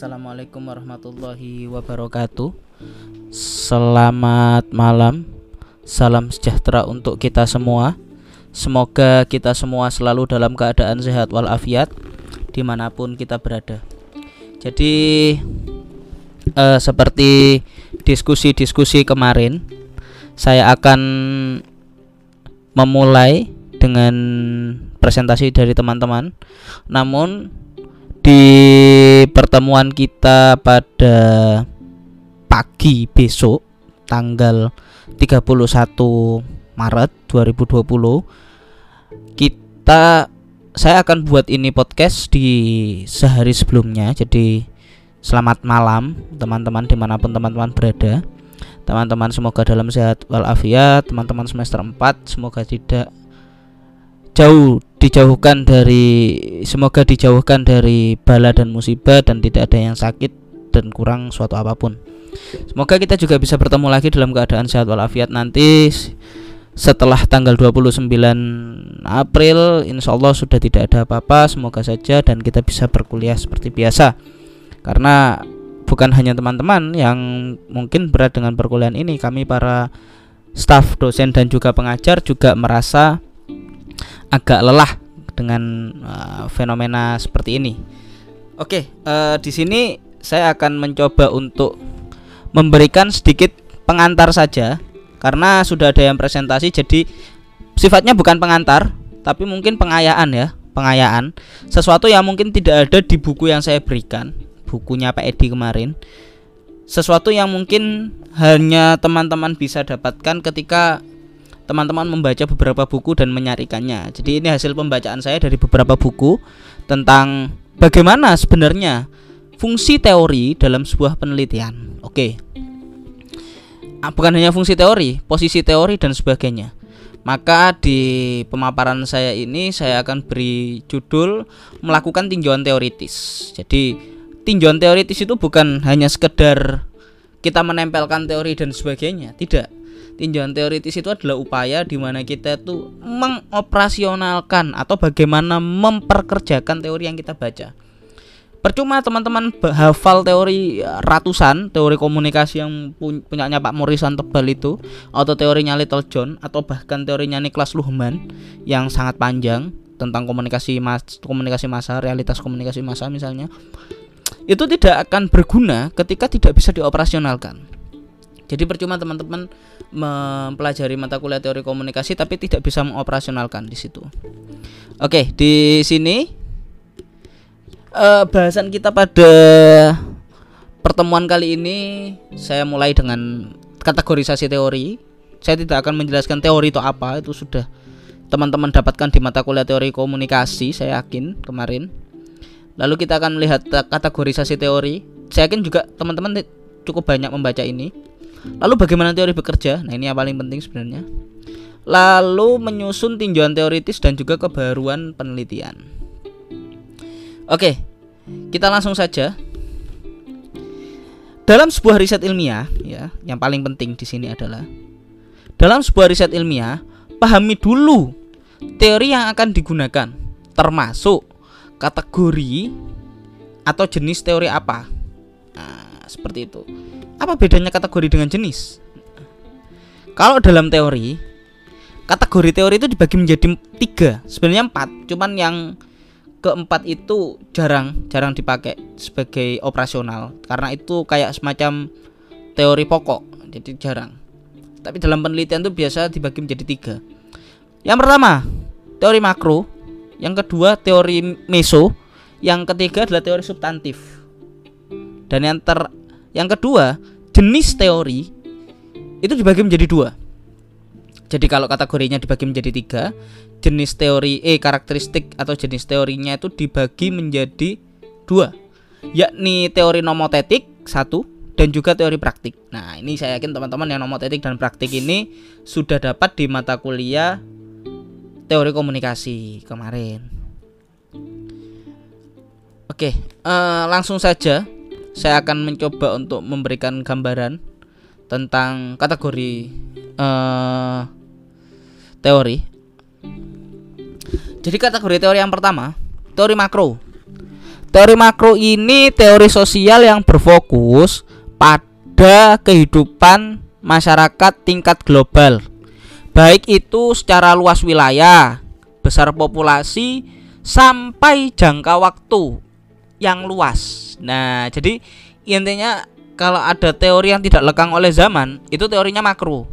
Assalamualaikum warahmatullahi wabarakatuh. Selamat malam, salam sejahtera untuk kita semua. Semoga kita semua selalu dalam keadaan sehat walafiat di mana pun kita berada. Jadi eh, seperti diskusi-diskusi kemarin, saya akan memulai dengan presentasi dari teman-teman. Namun di pertemuan kita pada pagi besok tanggal 31 Maret 2020 kita saya akan buat ini podcast di sehari sebelumnya. Jadi selamat malam teman-teman di mana pun teman-teman berada. Teman-teman semoga dalam sehat walafiat. Teman-teman semester 4 semoga tidak jauh dijauhkan dari semoga dijauhkan dari bala dan musibah dan tidak ada yang sakit dan kurang suatu apa pun. Semoga kita juga bisa bertemu lagi dalam keadaan sehat walafiat nanti setelah tanggal 29 April. Insya Allah sudah tidak ada apa-apa Semoga saja dan kita bisa berkuliah seperti biasa. Karena bukan hanya teman-teman yang mungkin berat dengan perkuliahan ini Kami para staf, dosen dan juga pengajar juga merasa agak lelah dengan uh, fenomena seperti ini. Oke, uh, di sini saya akan mencoba untuk memberikan sedikit pengantar saja karena sudah ada yang presentasi jadi sifatnya bukan pengantar tapi mungkin pengayaan ya pengayaan. Sesuatu yang mungkin tidak ada di buku yang saya berikan bukunya Pak Edi kemarin. Sesuatu yang mungkin hanya teman-teman bisa dapatkan ketika teman-teman membaca beberapa buku dan menyarikannya jadi ini hasil pembacaan saya dari beberapa buku tentang bagaimana sebenarnya fungsi teori dalam sebuah penelitian. Oke. Ah, bukan hanya fungsi teori, posisi teori dan sebagainya. Maka di pemaparan saya ini saya akan beri judul melakukan tinjauan teoritis. Jadi tinjauan teoritis itu bukan hanya sekedar kita menempelkan teori dan sebagainya, tidak. Tinjauan teoritis itu adalah upaya di mana kita tuh mengoperasionalkan atau bagaimana memperkerjakan teori yang kita baca. Percuma teman-teman hafal teori ratusan teori komunikasi yang punyanya Pak Morrison tebal itu atau teorinya Little John atau bahkan teorinya Niklas Luhmann yang sangat panjang tentang komunikasi mas komunikasi massa, realitas komunikasi massa misalnya. Itu tidak akan berguna ketika tidak bisa dioperasionalkan. Jadi percuma teman-teman mempelajari mata kuliah teori komunikasi tapi tidak bisa mengoperasionalkan di situ. Oke, di sini uh, bahasan kita pada pertemuan kali ini saya mulai dengan kategorisasi teori. Saya tidak akan menjelaskan teori itu apa, itu sudah teman-teman dapatkan di mata kuliah teori komunikasi, saya yakin kemarin. Lalu kita akan melihat kategorisasi teori. Saya yakin juga teman-teman cukup banyak membaca ini. Lalu bagaimana teori bekerja? Nah, ini yang paling penting sebenarnya. Lalu menyusun tinjauan teoritis dan juga kebaruan penelitian. Oke, kita langsung saja. Dalam sebuah riset ilmiah, ya, yang paling penting di sini adalah dalam sebuah riset ilmiah, pahami dulu teori yang akan digunakan, termasuk kategori atau jenis teori apa. Seperti itu. Apa bedanya kategori dengan jenis? Kalau dalam teori, kategori teori itu dibagi menjadi tiga, sebenarnya empat, cuman yang keempat itu jarang jarang dipakai sebagai operasional. Karena itu kayak semacam teori pokok jadi jarang. Tapi dalam penelitian itu biasa dibagi menjadi tiga. Yang pertama teori makro. Yang kedua teori meso. Yang ketiga adalah teori substantif. Dan yang ter yang kedua jenis teori itu dibagi menjadi dua jadi kalau kategorinya dibagi menjadi tiga jenis teori E karakteristik atau jenis teorinya itu dibagi menjadi dua yakni teori nomotetik satu dan juga teori praktik. Nah, ini saya yakin teman-teman yang nomotetik dan praktik ini sudah dapat di mata kuliah teori komunikasi kemarin. Oke, uh, langsung saja saya akan mencoba untuk memberikan gambaran tentang kategori uh, teori jadi kategori teori yang pertama, teori makro. Teori makro ini teori sosial yang berfokus pada kehidupan masyarakat tingkat global. Baik itu secara luas wilayah, besar populasi sampai jangka waktu yang luas. Nah, jadi intinya kalau ada teori yang tidak lekang oleh zaman, itu teorinya makro.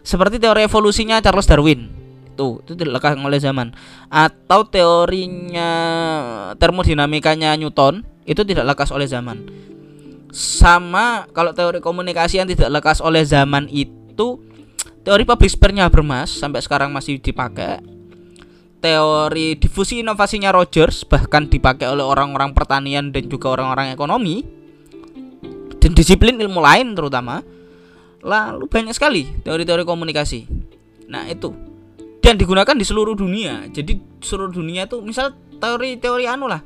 Seperti teori evolusinya Charles Darwin itu itu tidak lekang oleh zaman atau teorinya termodinamikanya Newton itu tidak lekas oleh zaman sama kalau teori komunikasi yang tidak lekas oleh zaman itu teori public sphere-nya Habermas sampai sekarang masih dipakai teori difusi inovasinya Rogers bahkan dipakai oleh orang-orang pertanian dan juga orang-orang ekonomi dan disiplin ilmu lain terutama lalu banyak sekali teori-teori komunikasi. Nah itu. Dan digunakan di seluruh dunia. Jadi seluruh dunia itu misal teori-teori anu lah.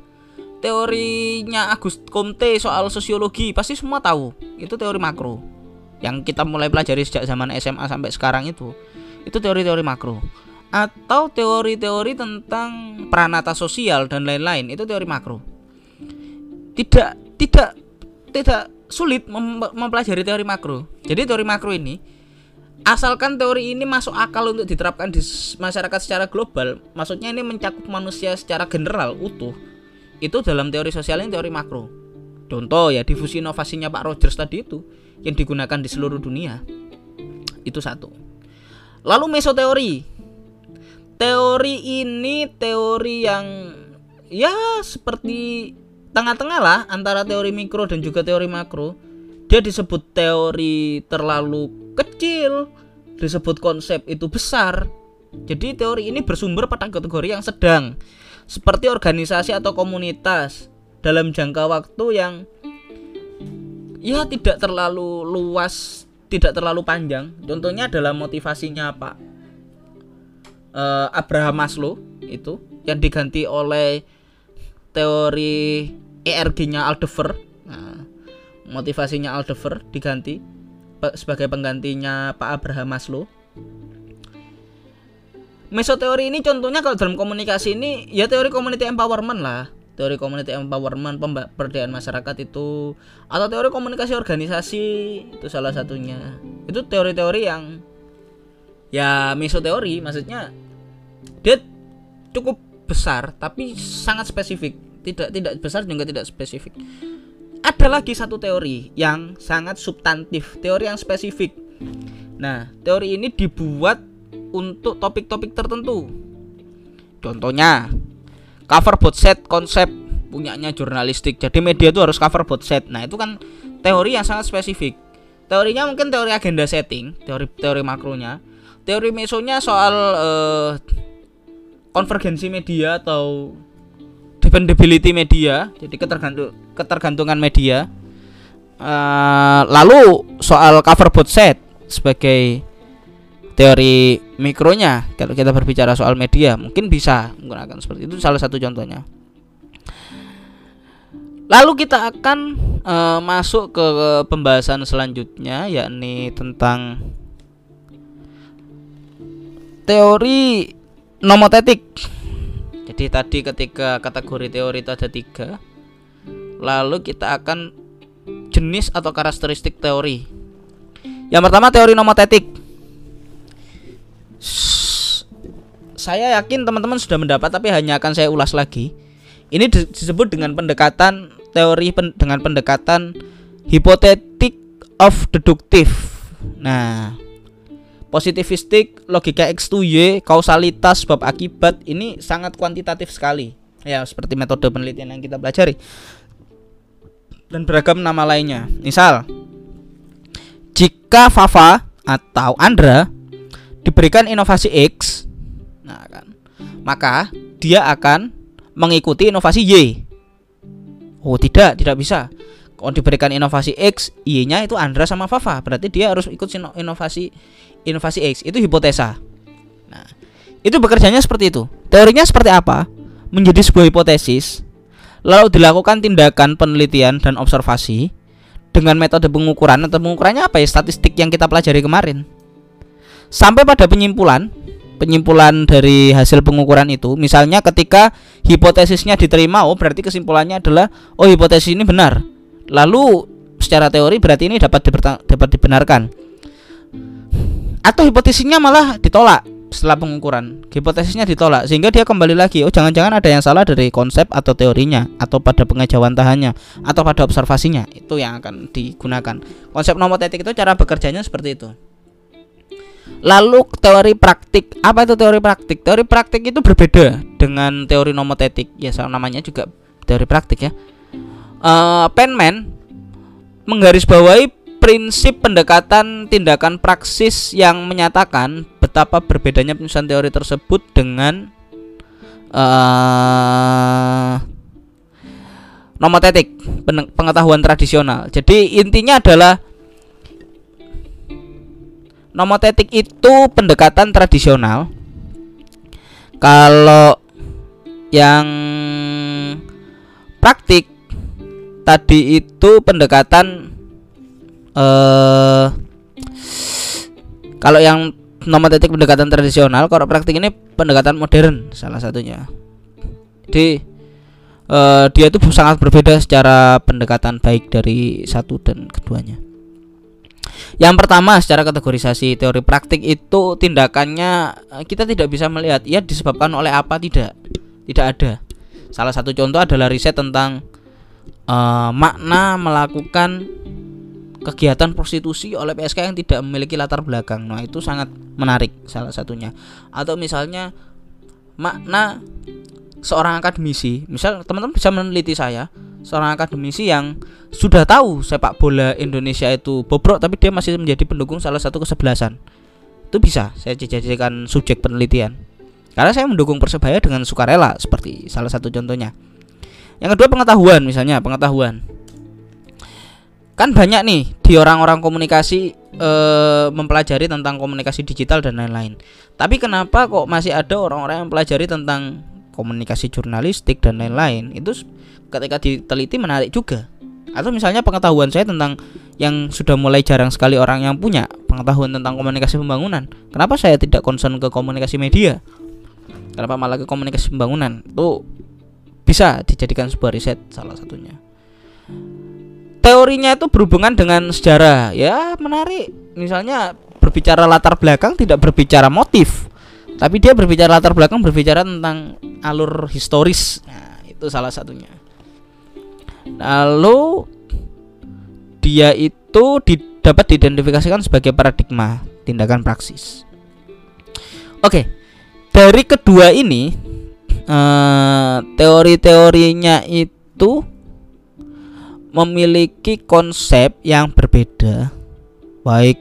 Teorinya Agus Comte soal sosiologi pasti semua tahu. Itu teori makro. Yang kita mulai pelajari sejak zaman SMA sampai sekarang itu itu teori-teori makro atau teori-teori tentang pranata sosial dan lain-lain itu teori makro. Tidak tidak tidak sulit mem mempelajari teori makro. Jadi teori makro ini asalkan teori ini masuk akal untuk diterapkan di masyarakat secara global maksudnya ini mencakup manusia secara general utuh itu dalam teori sosial ini teori makro. Contoh ya difusi inovasinya Pak Rogers tadi itu yang digunakan di seluruh dunia. Itu satu. Lalu mesoteori teori ini teori yang ya seperti tengah-tengah lah antara teori mikro dan juga teori makro dia disebut teori terlalu kecil, disebut konsep itu besar. Jadi teori ini bersumber pada kategori yang sedang, seperti organisasi atau komunitas dalam jangka waktu yang ya tidak terlalu luas, tidak terlalu panjang. Contohnya adalah motivasinya Pak uh, Abraham Maslow itu yang diganti oleh teori ERG-nya Aldefer. Nah, motivasinya Aldefer diganti sebagai penggantinya Pak Abraham Maslow. Mesoteori ini contohnya kalau dalam komunikasi ini ya teori community empowerment lah teori community empowerment pemberdayaan masyarakat itu atau teori komunikasi organisasi itu salah satunya itu teori-teori yang ya mesoteori maksudnya dia cukup besar tapi sangat spesifik tidak tidak besar juga tidak spesifik ada lagi satu teori yang sangat substantif, teori yang spesifik. Nah, teori ini dibuat untuk topik-topik tertentu. Contohnya, cover both set konsep punyanya jurnalistik. Jadi media itu harus cover both set. Nah, itu kan teori yang sangat spesifik. Teorinya mungkin teori agenda setting, teori teori makronya. Teori mesonya soal uh, konvergensi media atau dependability media jadi ketergantung ketergantungan media uh, lalu soal cover both set sebagai teori mikronya kalau kita berbicara soal media mungkin bisa menggunakan seperti itu salah satu contohnya. Lalu kita akan uh, masuk ke pembahasan selanjutnya yakni tentang teori nomotetik jadi tadi ketika kategori teori itu ada tiga, lalu kita akan jenis atau karakteristik teori. Yang pertama teori nomotetik. Saya yakin teman-teman sudah mendapat, tapi hanya akan saya ulas lagi. Ini disebut dengan pendekatan teori pen, dengan pendekatan hipotetik of deductive. Nah, positivistik, logika X 2 Y, kausalitas, sebab akibat ini sangat kuantitatif sekali. Ya, seperti metode penelitian yang kita pelajari. Dan beragam nama lainnya. Misal, jika Fafa atau Andra diberikan inovasi X, nah kan, maka dia akan mengikuti inovasi Y. Oh, tidak, tidak bisa. Kalau diberikan inovasi X, Y-nya itu Andra sama Fafa. Berarti dia harus ikut inovasi inovasi X itu hipotesa. Nah, itu bekerjanya seperti itu. Teorinya seperti apa? Menjadi sebuah hipotesis, lalu dilakukan tindakan penelitian dan observasi dengan metode pengukuran atau pengukurannya apa ya? Statistik yang kita pelajari kemarin. Sampai pada penyimpulan penyimpulan dari hasil pengukuran itu misalnya ketika hipotesisnya diterima oh berarti kesimpulannya adalah oh hipotesis ini benar lalu secara teori berarti ini dapat dapat dibenarkan atau hipotesisnya malah ditolak setelah pengukuran hipotesisnya ditolak sehingga dia kembali lagi oh jangan-jangan ada yang salah dari konsep atau teorinya atau pada pengejauhan tahannya atau pada observasinya itu yang akan digunakan konsep nomotetik itu cara bekerjanya seperti itu Lalu teori praktik, apa itu teori praktik? Teori praktik itu berbeda dengan teori nomotetik. Ya, namanya juga teori praktik ya. Uh, Penman menggarisbawahi prinsip pendekatan tindakan praksis yang menyatakan betapa berbedanya penyusunan teori tersebut dengan uh, nomotetik, pengetahuan tradisional. Jadi intinya adalah nomotetik itu pendekatan tradisional kalau yang praktik tadi itu pendekatan eh kalau yang nomotetik pendekatan tradisional kalau praktik ini pendekatan modern salah satunya jadi eh, dia itu sangat berbeda secara pendekatan baik dari satu dan keduanya yang pertama secara kategorisasi teori praktik itu tindakannya eh, kita tidak bisa melihat ia disebabkan oleh apa tidak. Tidak ada. Salah satu contoh adalah riset tentang uh, makna melakukan kegiatan prostitusi oleh PSK yang tidak memiliki latar belakang. Nah, itu sangat menarik salah satunya. Atau misalnya makna seorang akademisi, misal teman-teman bisa meneliti saya, seorang akademisi yang sudah tahu sepak bola Indonesia itu bobrok tapi dia masih menjadi pendukung salah satu kesebelasan. Itu bisa saya jadikan subjek penelitian. Karena saya mendukung Persebaya dengan sukarela seperti salah satu contohnya. Yang kedua pengetahuan misalnya, pengetahuan. Kan banyak nih di orang-orang komunikasi e, mempelajari tentang komunikasi digital dan lain-lain. Tapi kenapa kok masih ada orang-orang yang mempelajari tentang komunikasi jurnalistik dan lain-lain? Itu ketika diteliti menarik juga. Atau misalnya pengetahuan saya tentang yang sudah mulai jarang sekali orang yang punya pengetahuan tentang komunikasi pembangunan. Kenapa saya tidak concern ke komunikasi media? Kenapa malah ke komunikasi pembangunan? Itu bisa dijadikan sebuah riset salah satunya teorinya itu berhubungan dengan sejarah. Ya menarik. Misalnya berbicara latar belakang tidak berbicara motif tapi dia berbicara latar belakang berbicara tentang alur historis. Nah itu salah satunya. Lalu dia itu dapat diidentifikasikan sebagai paradigma tindakan praksis. Oke, dari kedua ini eh, teori-teorinya itu memiliki konsep yang berbeda, baik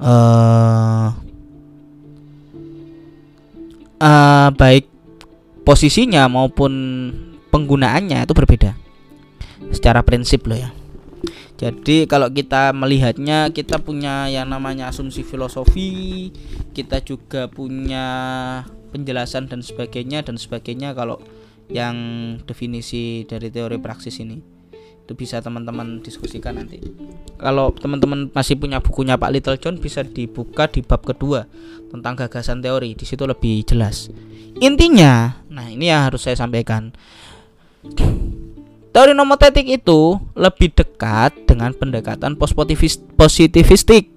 eh, eh, baik posisinya maupun penggunaannya itu berbeda. Secara prinsip loh ya. Jadi kalau kita melihatnya kita punya yang namanya asumsi filosofi kita juga punya penjelasan dan sebagainya dan sebagainya kalau yang definisi dari teori praksis ini itu bisa teman-teman diskusikan nanti kalau teman-teman masih punya bukunya Pak Little John bisa dibuka di bab kedua tentang gagasan teori di situ lebih jelas intinya nah ini yang harus saya sampaikan Teori nomotetik itu lebih dekat dengan pendekatan positivistik.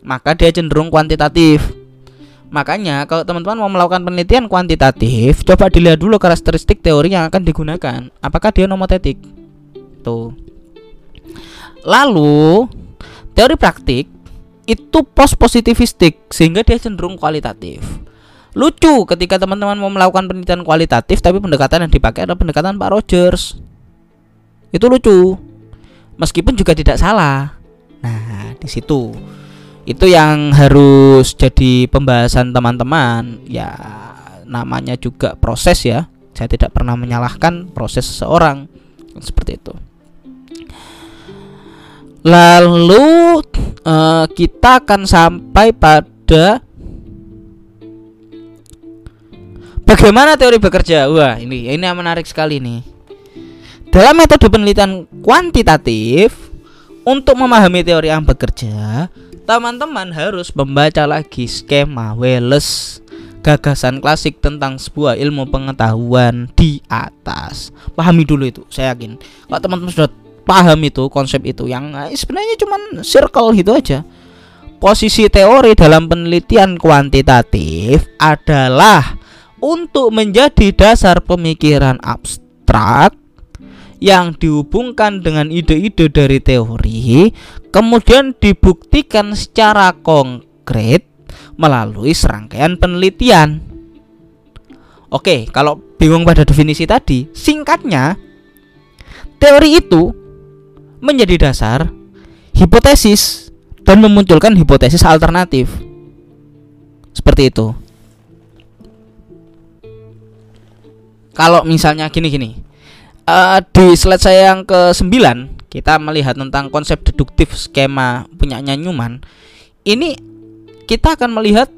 Maka dia cenderung kuantitatif. Makanya kalau teman-teman mau melakukan penelitian kuantitatif, coba dilihat dulu karakteristik teori yang akan digunakan. Apakah dia nomotetik? Tuh. Lalu, teori praktik itu post positivistik sehingga dia cenderung kualitatif. Lucu ketika teman-teman mau melakukan penelitian kualitatif tapi pendekatan yang dipakai adalah pendekatan Pak Rogers. Itu lucu. Meskipun juga tidak salah. Nah di situ. Itu yang harus jadi pembahasan teman-teman. Ya namanya juga proses ya. Saya tidak pernah menyalahkan proses seseorang. Seperti itu lalu uh, kita akan sampai pada bagaimana teori bekerja wah ini ini yang menarik sekali nih dalam metode penelitian kuantitatif, untuk memahami teori yang bekerja, teman-teman harus membaca lagi skema Wallace gagasan klasik tentang sebuah ilmu pengetahuan di atas. Pahami dulu itu, saya yakin. Kalau teman-teman sudah paham itu konsep itu yang eh, sebenarnya cuman circle gitu aja. Posisi teori dalam penelitian kuantitatif adalah untuk menjadi dasar pemikiran abstrak yang dihubungkan dengan ide-ide dari teori, kemudian dibuktikan secara konkret melalui serangkaian penelitian. Oke, kalau bingung pada definisi tadi, singkatnya teori itu menjadi dasar hipotesis dan memunculkan hipotesis alternatif. Seperti itu. Kalau misalnya gini-gini, uh, di slide saya yang ke-9 kita melihat tentang konsep deduktif skema punyanya Newman. Ini kita akan melihat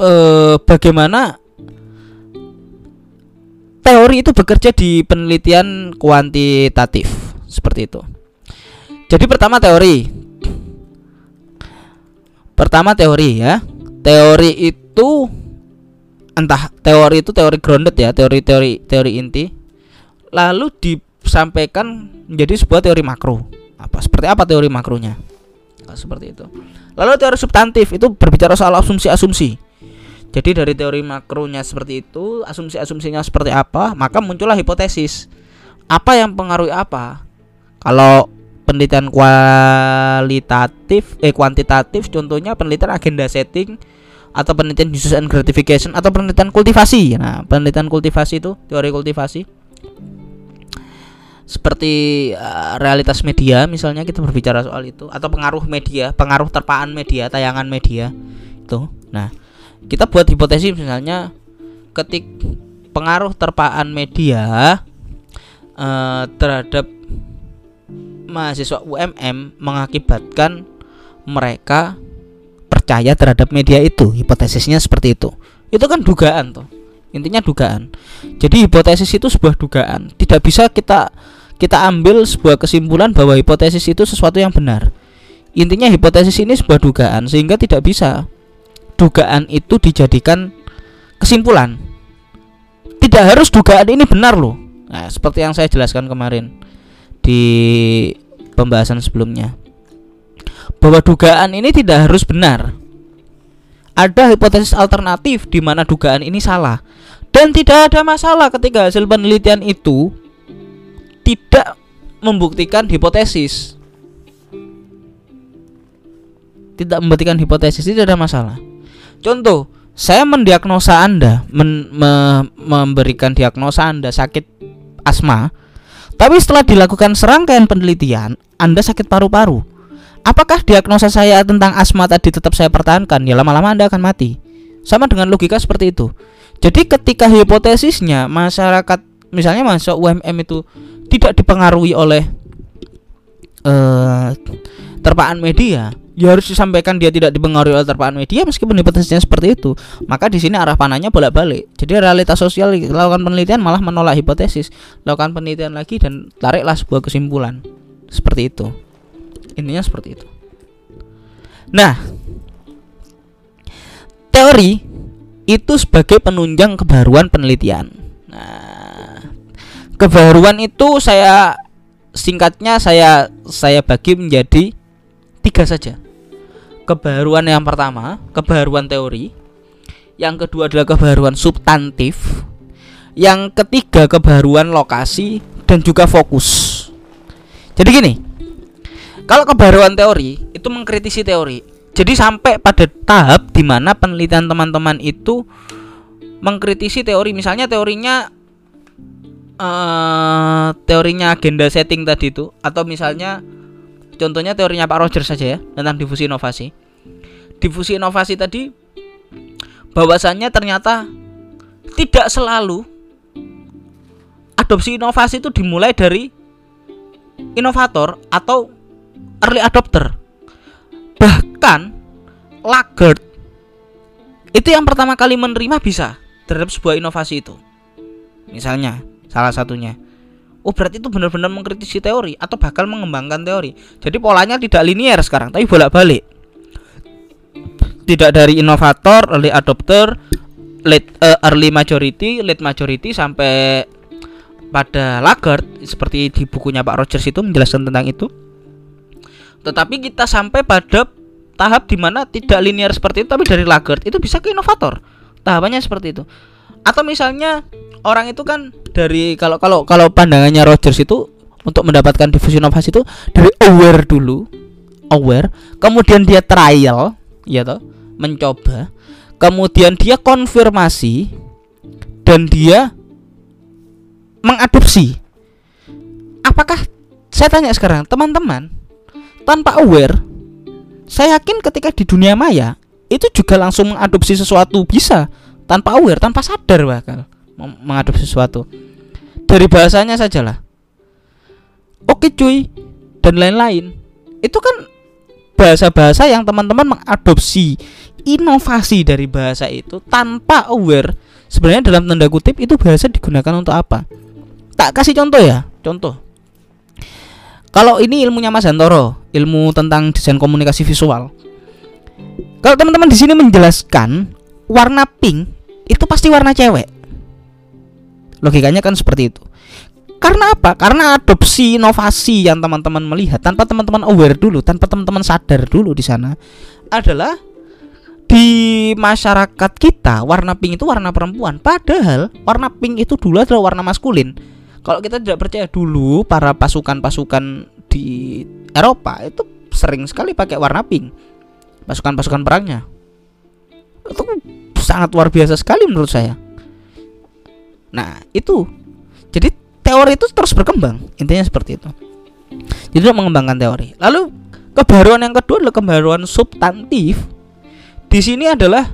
uh, bagaimana teori itu bekerja di penelitian kuantitatif seperti itu. Jadi pertama teori. Pertama teori ya. Teori itu entah teori itu teori grounded ya, teori-teori teori inti lalu disampaikan menjadi sebuah teori makro. Apa seperti apa teori makronya? Nah, seperti itu. Lalu teori substantif itu berbicara soal asumsi-asumsi. Jadi dari teori makronya seperti itu, asumsi-asumsinya seperti apa, maka muncullah hipotesis. Apa yang pengaruhi apa? Kalau penelitian kualitatif eh kuantitatif contohnya penelitian agenda setting atau penelitian uses and gratification atau penelitian kultivasi. Nah, penelitian kultivasi itu teori kultivasi seperti uh, realitas media misalnya kita berbicara soal itu atau pengaruh media, pengaruh terpaan media, tayangan media itu. Nah, kita buat hipotesis misalnya ketik pengaruh terpaan media uh, terhadap mahasiswa UMM mengakibatkan mereka percaya terhadap media itu. Hipotesisnya seperti itu. Itu kan dugaan tuh. Intinya dugaan. Jadi hipotesis itu sebuah dugaan. Tidak bisa kita kita ambil sebuah kesimpulan bahwa hipotesis itu sesuatu yang benar. Intinya hipotesis ini sebuah dugaan sehingga tidak bisa dugaan itu dijadikan kesimpulan. Tidak harus dugaan ini benar loh. Nah, seperti yang saya jelaskan kemarin di pembahasan sebelumnya. Bahwa dugaan ini tidak harus benar. Ada hipotesis alternatif di mana dugaan ini salah. Dan tidak ada masalah ketika hasil penelitian itu tidak membuktikan hipotesis. Tidak membuktikan hipotesis tidak ada masalah. Contoh, saya mendiagnosa Anda, men, me, memberikan diagnosa Anda sakit asma, tapi setelah dilakukan serangkaian penelitian, Anda sakit paru-paru. Apakah diagnosa saya tentang asma tadi tetap saya pertahankan? Ya lama-lama Anda akan mati. Sama dengan logika seperti itu. Jadi ketika hipotesisnya masyarakat misalnya masuk UMM itu tidak dipengaruhi oleh uh, terpaan media ya harus disampaikan dia tidak dipengaruhi oleh terpaan media meskipun hipotesisnya seperti itu. Maka di sini arah panahnya bolak-balik. Jadi realitas sosial lakukan penelitian malah menolak hipotesis. Lakukan penelitian lagi dan tariklah sebuah kesimpulan. Seperti itu. Intinya seperti itu. Nah teori itu sebagai penunjang kebaruan penelitian. Nah kebaruan itu saya singkatnya saya saya bagi menjadi tiga saja. Kebaruan yang pertama, kebaruan teori. Yang kedua adalah kebaruan substantif. Yang ketiga kebaruan lokasi dan juga fokus. Jadi gini, kalau kebaruan teori itu mengkritisi teori. Jadi sampai pada tahap di mana penelitian teman-teman itu mengkritisi teori. Misalnya teorinya uh, teorinya agenda setting tadi itu atau misalnya contohnya teorinya Pak Roger saja ya tentang difusi inovasi. Difusi inovasi tadi bahwasannya ternyata tidak selalu adopsi inovasi itu dimulai dari inovator atau early adopter. Bahkan Lagarde itu yang pertama kali menerima bisa terhadap sebuah inovasi itu. Misalnya, salah satunya. Oh berarti itu benar-benar mengkritisi teori atau bakal mengembangkan teori. Jadi polanya tidak linier sekarang, tapi bolak-balik. Tidak dari inovator, early adopter, late uh, early majority, late majority sampai pada Lagarde seperti di bukunya Pak Rogers itu menjelaskan tentang itu. Tetapi kita sampai pada tahap di mana tidak linear seperti itu tapi dari Lagarde itu bisa ke inovator. Tahapannya seperti itu. Atau misalnya orang itu kan dari kalau kalau kalau pandangannya Rogers itu untuk mendapatkan difusi inovasi itu dari aware dulu, aware, kemudian dia trial, ya toh, mencoba, kemudian dia konfirmasi dan dia mengadopsi. Apakah saya tanya sekarang, teman-teman, tanpa aware, saya yakin ketika di dunia maya itu juga langsung mengadopsi sesuatu bisa tanpa aware, tanpa sadar bakal mengadopsi sesuatu. Dari bahasanya sajalah. Oke cuy dan lain-lain. Itu kan bahasa-bahasa yang teman-teman mengadopsi inovasi dari bahasa itu tanpa aware. Sebenarnya dalam tanda kutip itu bahasa digunakan untuk apa? Tak kasih contoh ya, contoh. Kalau ini ilmunya Mas Hantoro, ilmu tentang desain komunikasi visual. Kalau teman-teman di sini menjelaskan warna pink itu pasti warna cewek. Logikanya kan seperti itu. Karena apa? Karena adopsi inovasi yang teman-teman melihat tanpa teman-teman aware dulu, tanpa teman-teman sadar dulu di sana adalah di masyarakat kita warna pink itu warna perempuan. Padahal warna pink itu dulu adalah warna maskulin kalau kita tidak percaya dulu para pasukan-pasukan di Eropa itu sering sekali pakai warna pink. Pasukan-pasukan perangnya. Itu sangat luar biasa sekali menurut saya. Nah, itu. Jadi teori itu terus berkembang. Intinya seperti itu. Jadi mengembangkan teori. Lalu kebaruan yang kedua adalah kebaruan substantif. Di sini adalah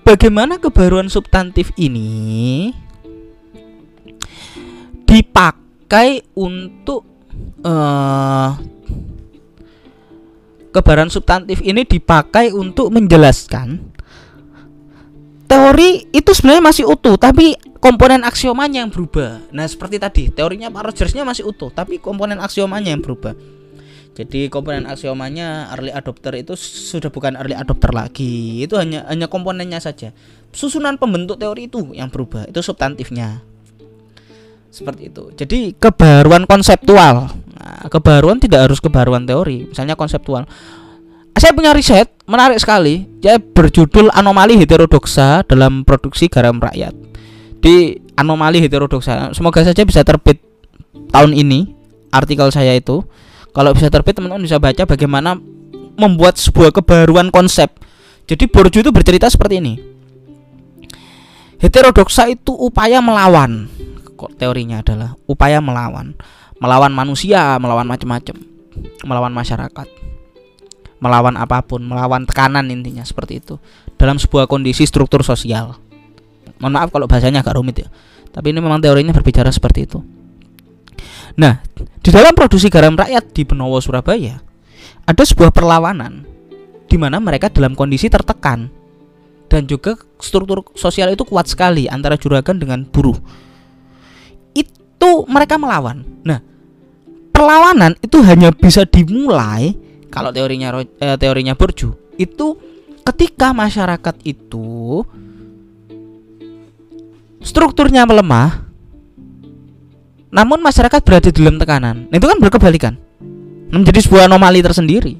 bagaimana kebaruan substantif ini dipakai untuk uh, kebaran substantif ini dipakai untuk menjelaskan teori itu sebenarnya masih utuh tapi komponen aksiomanya yang berubah. Nah, seperti tadi, teorinya Pak Rogersnya masih utuh tapi komponen aksiomanya yang berubah. Jadi komponen aksiomanya early adopter itu sudah bukan early adopter lagi. Itu hanya hanya komponennya saja. Susunan pembentuk teori itu yang berubah. Itu substantifnya seperti itu jadi kebaruan konseptual nah, kebaruan tidak harus kebaruan teori misalnya konseptual saya punya riset menarik sekali. Ya berjudul anomali heterodoksa dalam produksi garam rakyat. Di anomali heterodoksa semoga saja bisa terbit tahun ini artikel saya itu. Kalau bisa terbit teman-teman bisa baca bagaimana membuat sebuah kebaruan konsep. Jadi Borju itu bercerita seperti ini. Heterodoksa itu upaya melawan kok teorinya adalah upaya melawan. Melawan manusia melawan macam-macam melawan masyarakat melawan apa pun melawan tekanan intinya seperti itu. Dalam sebuah kondisi struktur sosial. Mohon maaf kalau bahasanya agak rumit ya tapi ini memang teorinya berbicara seperti itu. Nah di dalam produksi garam rakyat di Benowo Surabaya ada sebuah perlawanan di mana mereka dalam kondisi tertekan. Dan juga struktur sosial itu kuat sekali antara juragan dengan buruh. Itu mereka melawan. Nah, perlawanan itu hanya bisa dimulai kalau teorinya eh, teorinya Borju itu ketika masyarakat itu strukturnya melemah namun masyarakat berada di dalam tekanan. Itu kan berkebalikan. Menjadi sebuah anomali tersendiri.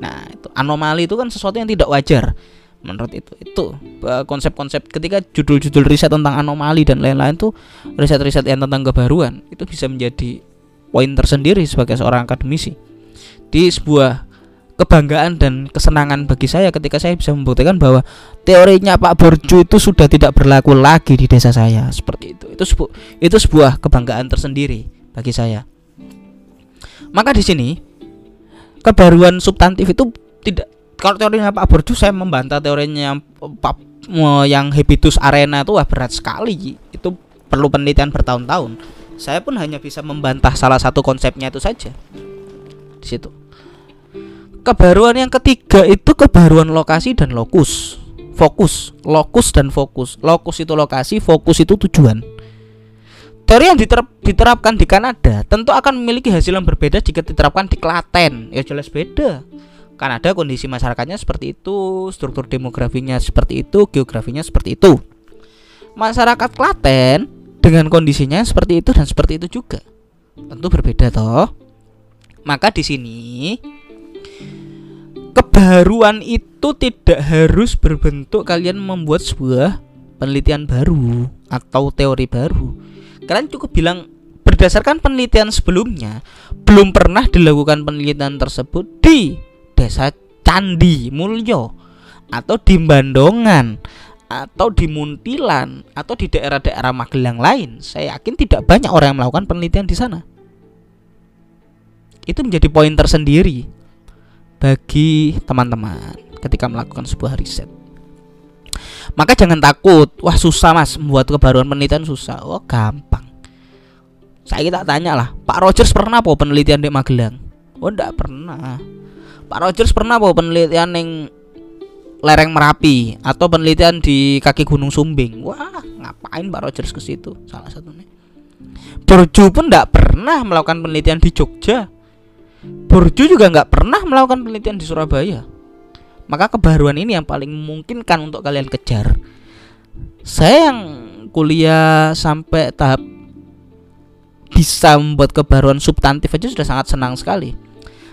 Nah, itu anomali itu kan sesuatu yang tidak wajar menurut itu itu eh, konsep-konsep ketika judul-judul riset tentang anomali dan lain-lain tuh riset-riset yang tentang kebaruan itu bisa menjadi poin tersendiri sebagai seorang akademisi di sebuah kebanggaan dan kesenangan bagi saya ketika saya bisa membuktikan bahwa teorinya Pak Borju itu sudah tidak berlaku lagi di desa saya. Seperti itu. Itu sebu itu sebuah kebanggaan tersendiri bagi saya. Maka di sini kebaruan substantif itu tidak kalau teorinya Pak Borju saya membantah teorinya Pak yang habitus arena itu wah berat sekali. Itu perlu penelitian bertahun-tahun. Saya pun hanya bisa membantah salah satu konsepnya itu saja. Di situ kebaruan yang ketiga itu kebaruan lokasi dan lokus. Fokus. Lokus dan fokus. Lokus itu lokasi fokus itu tujuan. Teori yang diterap, diterapkan di Kanada tentu akan memiliki hasil yang berbeda jika diterapkan di Klaten. Ya jelas beda. Kan ada kondisi masyarakatnya seperti itu struktur demografinya seperti itu geografinya seperti itu. Masyarakat Klaten dengan kondisinya seperti itu dan seperti itu juga. Tentu berbeda toh. Maka di sini kebaruan itu tidak harus berbentuk kalian membuat sebuah penelitian baru atau teori baru. Kalian cukup bilang berdasarkan penelitian sebelumnya belum pernah dilakukan penelitian tersebut di desa Candi Mulyo atau di Bandongan atau di Muntilan atau di daerah-daerah Magelang lain, saya yakin tidak banyak orang yang melakukan penelitian di sana. Itu menjadi poin tersendiri bagi teman-teman ketika melakukan sebuah riset. Maka jangan takut, wah susah mas membuat kebaruan penelitian susah. Oh gampang. Saya kita tanya lah, Pak Rogers pernah apa penelitian di Magelang? Oh enggak pernah. Pak Rogers pernah apa penelitian yang lereng Merapi atau penelitian di kaki Gunung Sumbing. Wah, ngapain Pak Rogers ke situ? Salah satunya. Borju pun tidak pernah melakukan penelitian di Jogja. Borju juga nggak pernah melakukan penelitian di Surabaya. Maka kebaruan ini yang paling memungkinkan untuk kalian kejar. Saya yang kuliah sampai tahap bisa membuat kebaruan substantif aja sudah sangat senang sekali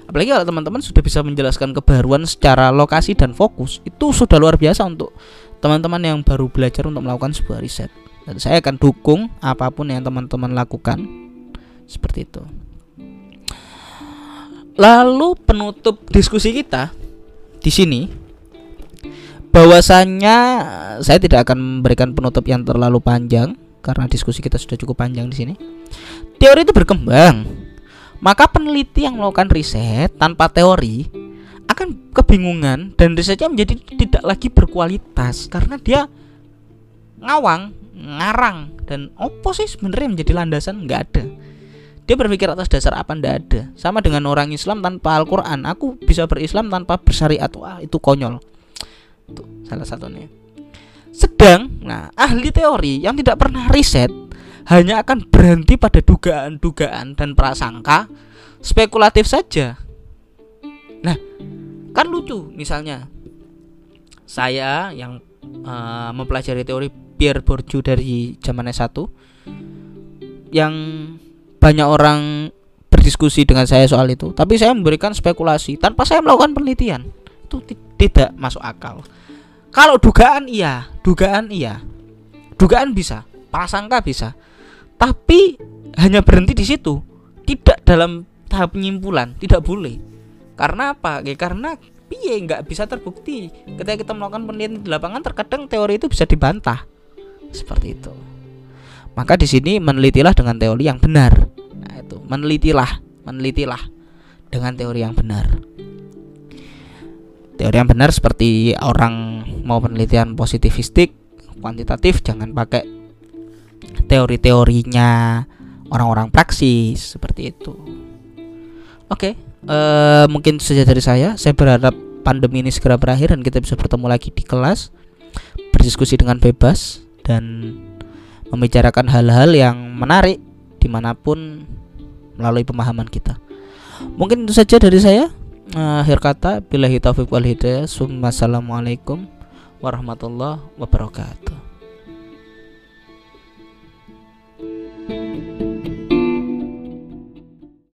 apalagi kalau teman-teman sudah bisa menjelaskan kebaruan secara lokasi dan fokus itu sudah luar biasa untuk teman-teman yang baru belajar untuk melakukan sebuah riset dan saya akan dukung apa pun yang teman-teman lakukan seperti itu lalu penutup diskusi kita di sini bahwasannya saya tidak akan memberikan penutup yang terlalu panjang karena diskusi kita sudah cukup panjang di sini. Teori itu berkembang. Maka peneliti yang melakukan riset tanpa teori akan kebingungan dan risetnya menjadi tidak lagi berkualitas karena dia ngawang, ngarang dan opo sih sebenarnya menjadi landasan? Nggak ada. Dia berpikir atas dasar apa ndak ada. Sama dengan orang Islam tanpa Al-Qur'an, aku bisa berislam tanpa bersyariat. Wah, itu konyol. Itu salah satunya. Sedang, nah, ahli teori yang tidak pernah riset hanya akan berhenti pada dugaan-dugaan dan prasangka spekulatif saja. Nah, kan lucu misalnya saya yang uh, mempelajari teori Pierre Bourdieu dari zaman S1 yang banyak orang berdiskusi dengan saya soal itu, tapi saya memberikan spekulasi tanpa saya melakukan penelitian. Itu tidak masuk akal. Kalau dugaan iya, dugaan iya. Dugaan bisa, prasangka bisa. Tapi hanya berhenti di situ. Tidak dalam tahap penyimpulan tidak boleh. Karena apa? Ya karena piye? Nggak bisa terbukti. Ketika kita melakukan penelitian di lapangan terkadang teori itu bisa dibantah. Seperti itu. Maka di sini menelitilah dengan teori yang benar nah itu menelitilah menelitilah dengan teori yang benar teori yang benar seperti orang mau penelitian positivistik kuantitatif jangan pakai teori-teorinya orang-orang praksis seperti itu. Oke, uh, mungkin saja dari saya. Saya berharap pandemi ini segera berakhir dan kita bisa bertemu lagi di kelas, berdiskusi dengan bebas dan membicarakan hal-hal yang menarik di mana pun melalui pemahaman kita. Mungkin itu saja dari saya. Akhir kata, bila taufik wal hidayah. Assalamualaikum warahmatullahi wabarakatuh.